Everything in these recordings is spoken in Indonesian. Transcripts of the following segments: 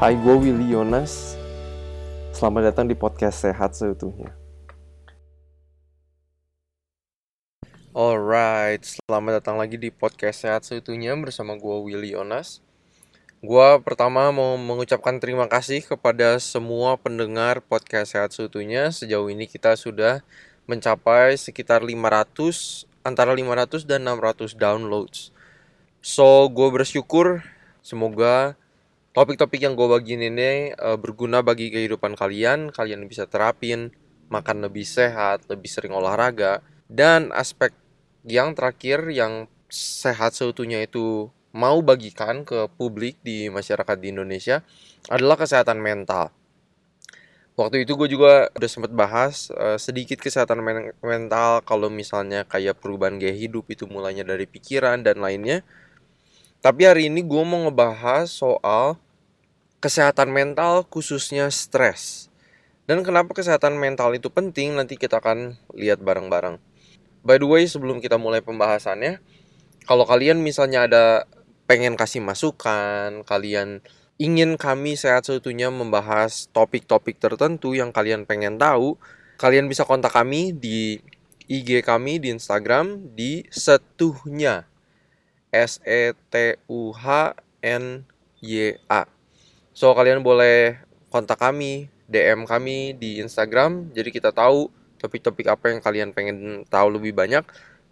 Hai, gue Willy Yonas. Selamat datang di podcast Sehat Seutuhnya. Alright, selamat datang lagi di podcast Sehat Seutuhnya bersama gue Willy Yonas. Gue pertama mau mengucapkan terima kasih kepada semua pendengar podcast Sehat Seutuhnya. Sejauh ini kita sudah mencapai sekitar 500, antara 500 dan 600 downloads. So, gue bersyukur semoga topik-topik yang gue bagiin ini uh, berguna bagi kehidupan kalian. Kalian bisa terapin, makan lebih sehat, lebih sering olahraga. Dan aspek yang terakhir yang sehat seutuhnya itu mau bagikan ke publik di masyarakat di Indonesia adalah kesehatan mental. Waktu itu gue juga udah sempat bahas uh, sedikit kesehatan men mental kalau misalnya kayak perubahan gaya hidup itu mulainya dari pikiran dan lainnya. Tapi hari ini gue mau ngebahas soal kesehatan mental khususnya stres. Dan kenapa kesehatan mental itu penting nanti kita akan lihat bareng-bareng. By the way sebelum kita mulai pembahasannya, kalau kalian misalnya ada pengen kasih masukan, kalian ingin kami sehat seutuhnya membahas topik-topik tertentu yang kalian pengen tahu, kalian bisa kontak kami di IG kami di Instagram di setuhnya S E T U H N Y A. So kalian boleh kontak kami, DM kami di Instagram. Jadi kita tahu topik-topik apa yang kalian pengen tahu lebih banyak.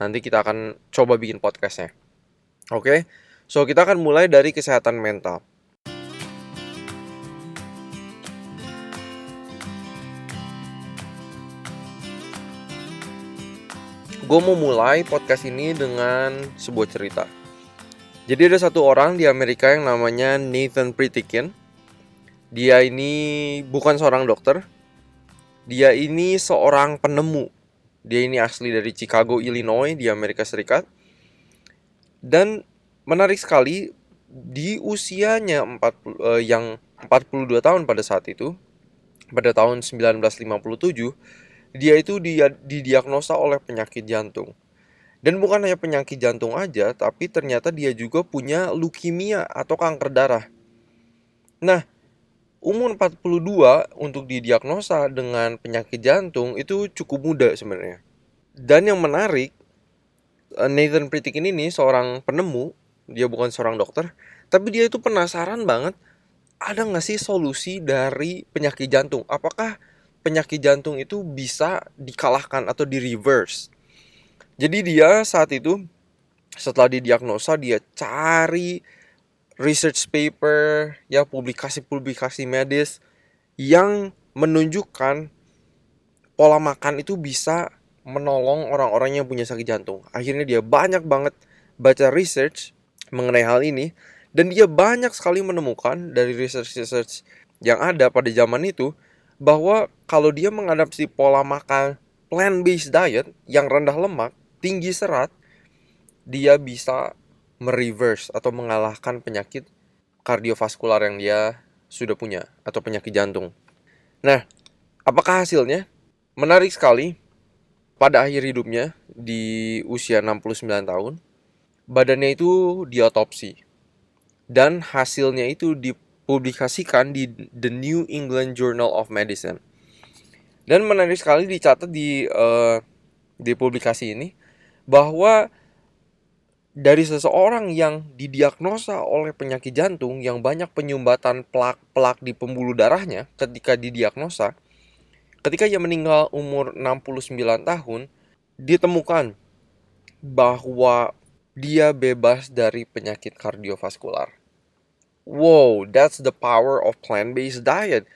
Nanti kita akan coba bikin podcastnya. Oke, okay? so kita akan mulai dari kesehatan mental. Gue mau mulai podcast ini dengan sebuah cerita. Jadi ada satu orang di Amerika yang namanya Nathan Pritikin. Dia ini bukan seorang dokter. Dia ini seorang penemu. Dia ini asli dari Chicago, Illinois di Amerika Serikat. Dan menarik sekali di usianya 40 eh, yang 42 tahun pada saat itu, pada tahun 1957, dia itu dia didiagnosa oleh penyakit jantung. Dan bukan hanya penyakit jantung aja, tapi ternyata dia juga punya leukemia atau kanker darah. Nah, umur 42 untuk didiagnosa dengan penyakit jantung itu cukup muda sebenarnya. Dan yang menarik, eh, Nathan Pritikin ini seorang penemu, dia bukan seorang dokter, tapi dia itu penasaran banget, ada nggak sih solusi dari penyakit jantung? Apakah penyakit jantung itu bisa dikalahkan atau di reverse? Jadi dia saat itu setelah didiagnosa dia cari research paper ya publikasi-publikasi medis yang menunjukkan pola makan itu bisa menolong orang-orang yang punya sakit jantung. Akhirnya dia banyak banget baca research mengenai hal ini dan dia banyak sekali menemukan dari research-research yang ada pada zaman itu bahwa kalau dia mengadaptasi pola makan plant-based diet yang rendah lemak tinggi serat, dia bisa mereverse atau mengalahkan penyakit kardiovaskular yang dia sudah punya atau penyakit jantung. Nah, apakah hasilnya? Menarik sekali. Pada akhir hidupnya di usia 69 tahun, badannya itu diotopsi. Dan hasilnya itu dipublikasikan di The New England Journal of Medicine. Dan menarik sekali dicatat di uh, di publikasi ini bahwa dari seseorang yang didiagnosa oleh penyakit jantung yang banyak penyumbatan plak-plak di pembuluh darahnya ketika didiagnosa, ketika ia meninggal umur 69 tahun, ditemukan bahwa dia bebas dari penyakit kardiovaskular. Wow, that's the power of plant-based diet.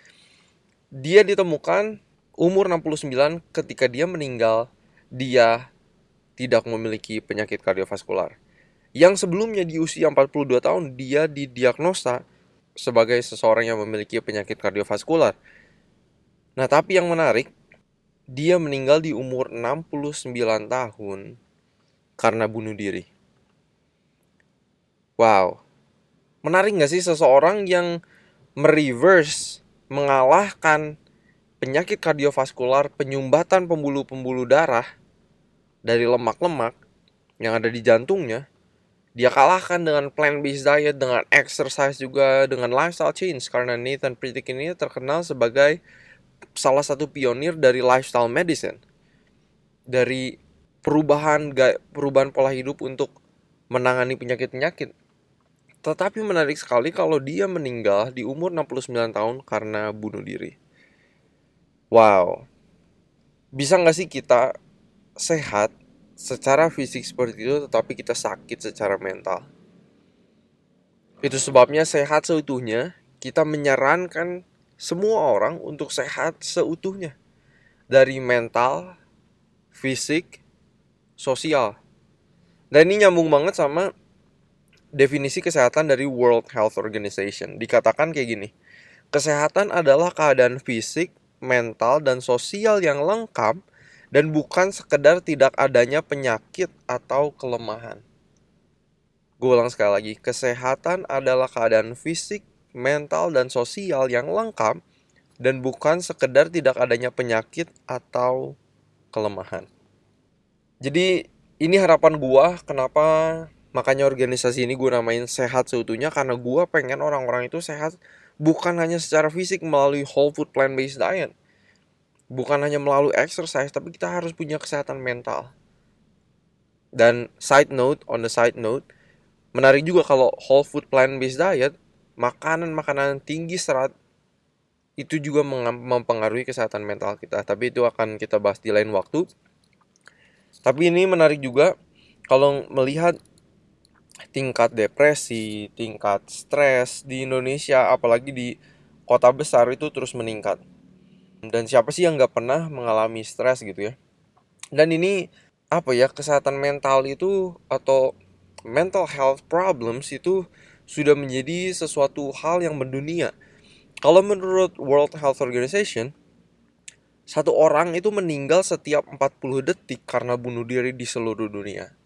Dia ditemukan umur 69 ketika dia meninggal, dia tidak memiliki penyakit kardiovaskular. Yang sebelumnya di usia 42 tahun dia didiagnosa sebagai seseorang yang memiliki penyakit kardiovaskular. Nah, tapi yang menarik, dia meninggal di umur 69 tahun karena bunuh diri. Wow. Menarik gak sih seseorang yang mereverse, mengalahkan penyakit kardiovaskular, penyumbatan pembuluh-pembuluh darah, dari lemak-lemak yang ada di jantungnya dia kalahkan dengan plant based diet, dengan exercise juga, dengan lifestyle change karena Nathan Pritikin ini terkenal sebagai salah satu pionir dari lifestyle medicine. Dari perubahan perubahan pola hidup untuk menangani penyakit-penyakit. Tetapi menarik sekali kalau dia meninggal di umur 69 tahun karena bunuh diri. Wow. Bisa nggak sih kita sehat secara fisik seperti itu tetapi kita sakit secara mental. Itu sebabnya sehat seutuhnya kita menyarankan semua orang untuk sehat seutuhnya. Dari mental, fisik, sosial. Dan ini nyambung banget sama definisi kesehatan dari World Health Organization. Dikatakan kayak gini. Kesehatan adalah keadaan fisik, mental, dan sosial yang lengkap dan bukan sekedar tidak adanya penyakit atau kelemahan. Gue ulang sekali lagi, kesehatan adalah keadaan fisik, mental, dan sosial yang lengkap dan bukan sekedar tidak adanya penyakit atau kelemahan. Jadi ini harapan gue kenapa makanya organisasi ini gue namain sehat seutuhnya karena gue pengen orang-orang itu sehat bukan hanya secara fisik melalui whole food plant based diet. Bukan hanya melalui exercise tapi kita harus punya kesehatan mental. Dan side note on the side note menarik juga kalau whole food plant based diet makanan-makanan tinggi serat itu juga mempengaruhi kesehatan mental kita. Tapi itu akan kita bahas di lain waktu. Tapi ini menarik juga kalau melihat tingkat depresi, tingkat stres di Indonesia, apalagi di kota besar itu terus meningkat. Dan siapa sih yang nggak pernah mengalami stres gitu ya? Dan ini apa ya kesehatan mental itu atau mental health problems itu sudah menjadi sesuatu hal yang mendunia. Kalau menurut World Health Organization satu orang itu meninggal setiap 40 detik karena bunuh diri di seluruh dunia.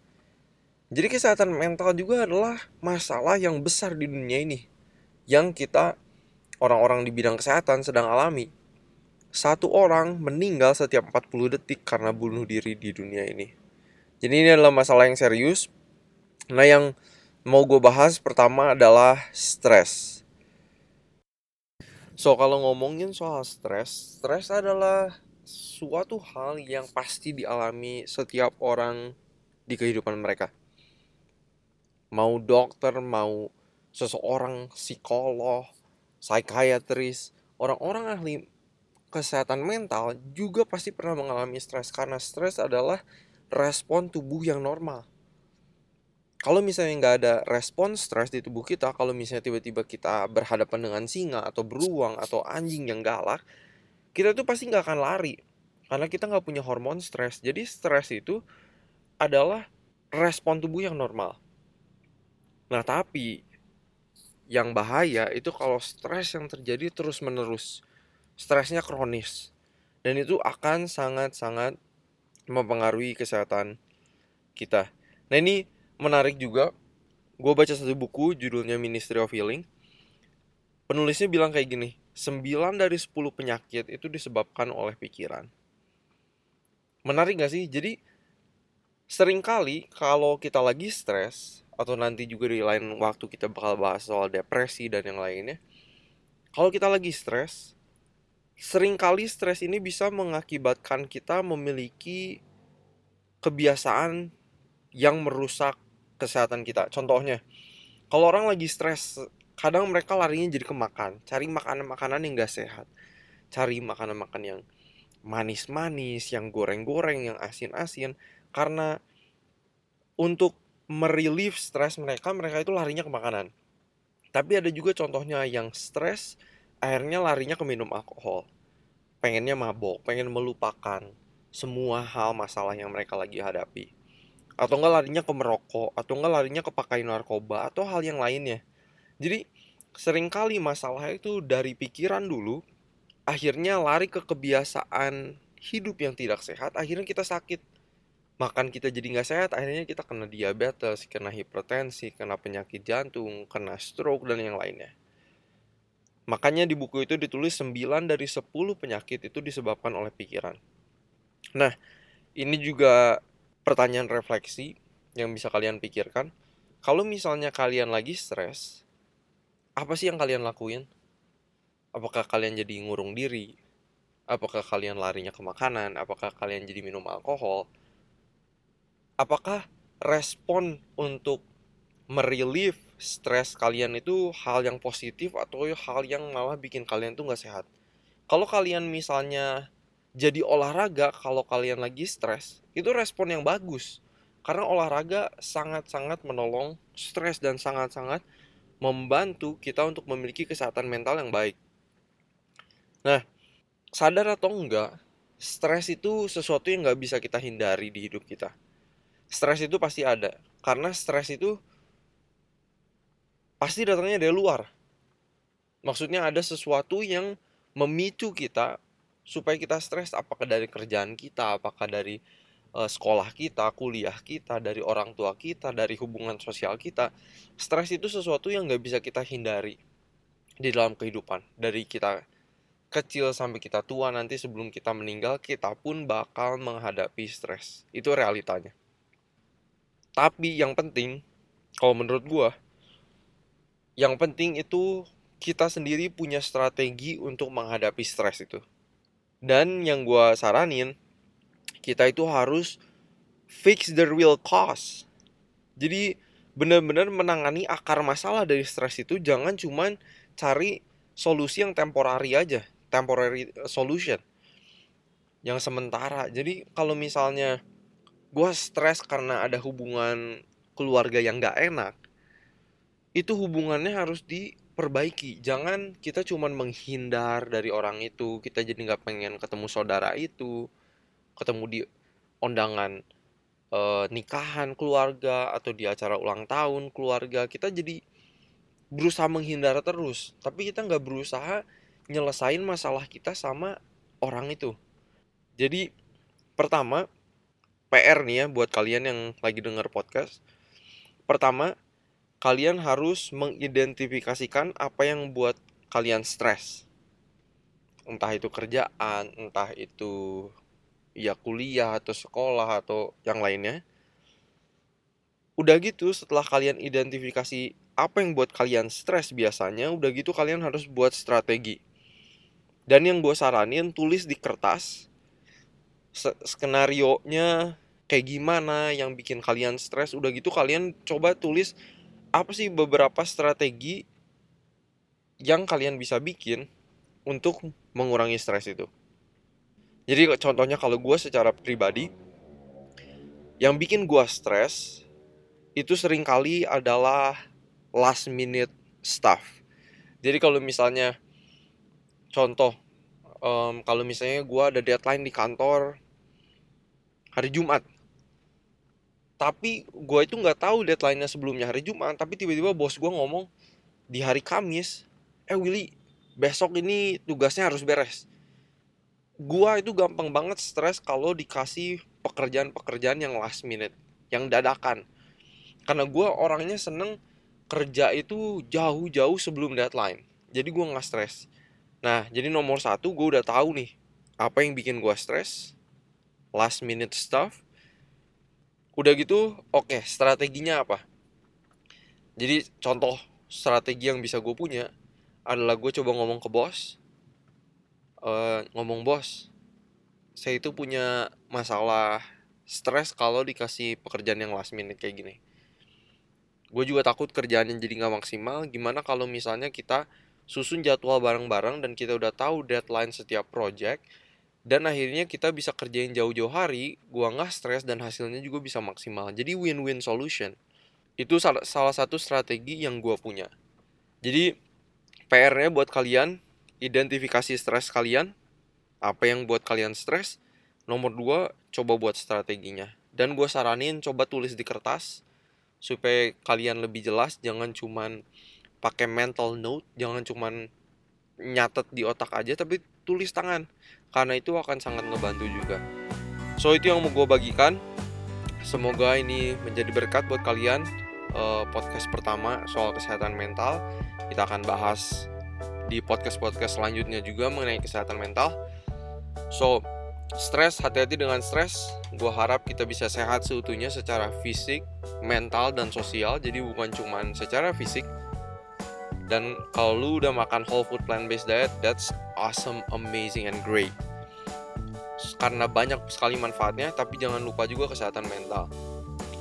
Jadi kesehatan mental juga adalah masalah yang besar di dunia ini yang kita orang-orang di bidang kesehatan sedang alami satu orang meninggal setiap 40 detik karena bunuh diri di dunia ini. Jadi ini adalah masalah yang serius. Nah yang mau gue bahas pertama adalah stres. So kalau ngomongin soal stres, stres adalah suatu hal yang pasti dialami setiap orang di kehidupan mereka. Mau dokter, mau seseorang psikolog, psikiatris, orang-orang ahli kesehatan mental juga pasti pernah mengalami stres karena stres adalah respon tubuh yang normal. Kalau misalnya nggak ada respon stres di tubuh kita, kalau misalnya tiba-tiba kita berhadapan dengan singa atau beruang atau anjing yang galak, kita tuh pasti nggak akan lari karena kita nggak punya hormon stres. Jadi stres itu adalah respon tubuh yang normal. Nah tapi yang bahaya itu kalau stres yang terjadi terus menerus stresnya kronis dan itu akan sangat-sangat mempengaruhi kesehatan kita. Nah ini menarik juga, gue baca satu buku judulnya Ministry of Healing. Penulisnya bilang kayak gini, 9 dari 10 penyakit itu disebabkan oleh pikiran. Menarik gak sih? Jadi sering kali kalau kita lagi stres, atau nanti juga di lain waktu kita bakal bahas soal depresi dan yang lainnya. Kalau kita lagi stres, sering kali stres ini bisa mengakibatkan kita memiliki kebiasaan yang merusak kesehatan kita. Contohnya, kalau orang lagi stres, kadang mereka larinya jadi ke makan, cari makanan-makanan yang gak sehat, cari makanan-makanan yang manis-manis, yang goreng-goreng, yang asin-asin, karena untuk merelief stres mereka, mereka itu larinya ke makanan. Tapi ada juga contohnya yang stres, akhirnya larinya ke minum alkohol. Pengennya mabok pengen melupakan semua hal masalah yang mereka lagi hadapi. Atau enggak larinya ke merokok atau enggak larinya ke pakai narkoba atau hal yang lainnya. Jadi sering kali masalah itu dari pikiran dulu akhirnya lari ke kebiasaan hidup yang tidak sehat akhirnya kita sakit makan kita jadi nggak sehat akhirnya kita kena diabetes kena hipertensi kena penyakit jantung kena stroke dan yang lainnya Makanya di buku itu ditulis 9 dari 10 penyakit itu disebabkan oleh pikiran. Nah, ini juga pertanyaan refleksi yang bisa kalian pikirkan. kalau misalnya kalian lagi stres, apa sih yang kalian lakuin? Apakah kalian jadi ngurung diri? Apakah kalian larinya ke makanan? Apakah kalian jadi minum alkohol? Apakah respon untuk merelief stres kalian itu hal yang positif atau hal yang malah bikin kalian tuh nggak sehat? Kalau kalian misalnya jadi olahraga kalau kalian lagi stres, itu respon yang bagus karena olahraga sangat-sangat menolong stres dan sangat-sangat membantu kita untuk memiliki kesehatan mental yang baik. Nah, sadar atau enggak, stres itu sesuatu yang nggak bisa kita hindari di hidup kita. Stres itu pasti ada, karena stres itu pasti datangnya dari luar. Maksudnya ada sesuatu yang memicu kita supaya kita stres, apakah dari kerjaan kita, apakah dari uh, sekolah kita, kuliah kita, dari orang tua kita, dari hubungan sosial kita, stres itu sesuatu yang nggak bisa kita hindari di dalam kehidupan. Dari kita kecil sampai kita tua nanti sebelum kita meninggal, kita pun bakal menghadapi stres. Itu realitanya. Tapi yang penting, kalau menurut gue, yang penting itu kita sendiri punya strategi untuk menghadapi stres itu. Dan yang gue saranin, kita itu harus fix the real cause. Jadi benar-benar menangani akar masalah dari stres itu jangan cuman cari solusi yang temporary aja, temporary solution. Yang sementara. Jadi kalau misalnya gue stres karena ada hubungan keluarga yang gak enak, itu hubungannya harus diperbaiki. Jangan kita cuman menghindar dari orang itu, kita jadi nggak pengen ketemu saudara itu, ketemu di undangan e, nikahan keluarga atau di acara ulang tahun keluarga kita jadi berusaha menghindar terus tapi kita nggak berusaha nyelesain masalah kita sama orang itu jadi pertama PR nih ya buat kalian yang lagi denger podcast. Pertama kalian harus mengidentifikasikan apa yang buat kalian stres. Entah itu kerjaan entah itu ya kuliah atau sekolah atau yang lainnya. Udah gitu setelah kalian identifikasi apa yang buat kalian stres biasanya udah gitu kalian harus buat strategi. Dan yang gue saranin tulis di kertas skenario nya kayak gimana yang bikin kalian stres udah gitu kalian coba tulis apa sih beberapa strategi yang kalian bisa bikin untuk mengurangi stres itu jadi contohnya kalau gue secara pribadi, yang bikin gue stres itu sering kali adalah last minute stuff. Jadi kalau misalnya contoh, um, kalau misalnya gue ada deadline di kantor hari Jumat, tapi gue itu nggak tahu deadline-nya sebelumnya hari Jumat, tapi tiba-tiba bos gue ngomong di hari Kamis, eh Willy, besok ini tugasnya harus beres gua itu gampang banget stres kalau dikasih pekerjaan-pekerjaan yang last minute, yang dadakan. Karena gua orangnya seneng kerja itu jauh-jauh sebelum deadline. Jadi gua nggak stres. Nah, jadi nomor satu gue udah tahu nih apa yang bikin gua stres, last minute stuff. Udah gitu, oke, okay, strateginya apa? Jadi contoh strategi yang bisa gue punya adalah gue coba ngomong ke bos, uh, ngomong bos saya itu punya masalah stres kalau dikasih pekerjaan yang last minute kayak gini gue juga takut kerjaannya jadi nggak maksimal gimana kalau misalnya kita susun jadwal bareng-bareng dan kita udah tahu deadline setiap project dan akhirnya kita bisa kerjain jauh-jauh hari gua nggak stres dan hasilnya juga bisa maksimal jadi win-win solution itu salah, satu strategi yang gue punya jadi PR-nya buat kalian identifikasi stres kalian, apa yang buat kalian stres. Nomor dua, coba buat strateginya. Dan gue saranin coba tulis di kertas supaya kalian lebih jelas. Jangan cuman pakai mental note, jangan cuman nyatet di otak aja, tapi tulis tangan. Karena itu akan sangat ngebantu juga. So itu yang mau gue bagikan. Semoga ini menjadi berkat buat kalian. Uh, podcast pertama soal kesehatan mental. Kita akan bahas di podcast-podcast selanjutnya juga mengenai kesehatan mental. So, Stres, hati-hati dengan stres. Gue harap kita bisa sehat seutuhnya secara fisik, mental, dan sosial. Jadi bukan cuma secara fisik. Dan kalau lu udah makan whole food plant-based diet, that's awesome, amazing, and great. Karena banyak sekali manfaatnya, tapi jangan lupa juga kesehatan mental.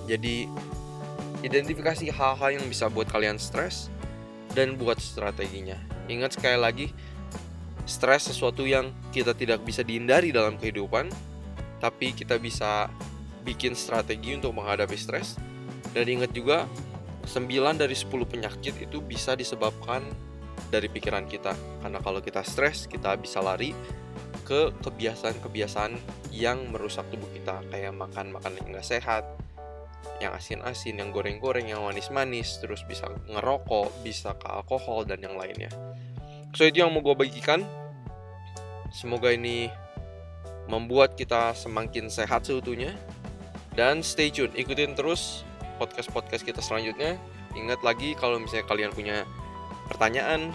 Jadi, identifikasi hal-hal yang bisa buat kalian stres, dan buat strateginya. Ingat sekali lagi, stres sesuatu yang kita tidak bisa dihindari dalam kehidupan, tapi kita bisa bikin strategi untuk menghadapi stres. Dan ingat juga, 9 dari 10 penyakit itu bisa disebabkan dari pikiran kita. Karena kalau kita stres, kita bisa lari ke kebiasaan-kebiasaan yang merusak tubuh kita. Kayak makan makanan yang gak sehat, yang asin-asin, yang goreng-goreng, yang manis-manis, terus bisa ngerokok, bisa ke alkohol, dan yang lainnya. So itu yang mau gue bagikan. Semoga ini membuat kita semakin sehat seutuhnya. Dan stay tune, ikutin terus podcast-podcast kita selanjutnya. Ingat lagi kalau misalnya kalian punya pertanyaan,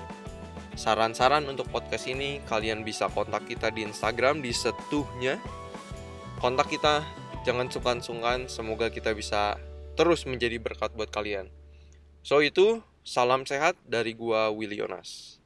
saran-saran untuk podcast ini, kalian bisa kontak kita di Instagram di setuhnya. Kontak kita, jangan sungkan-sungkan. Semoga kita bisa terus menjadi berkat buat kalian. So itu, salam sehat dari gua Willy Yonas.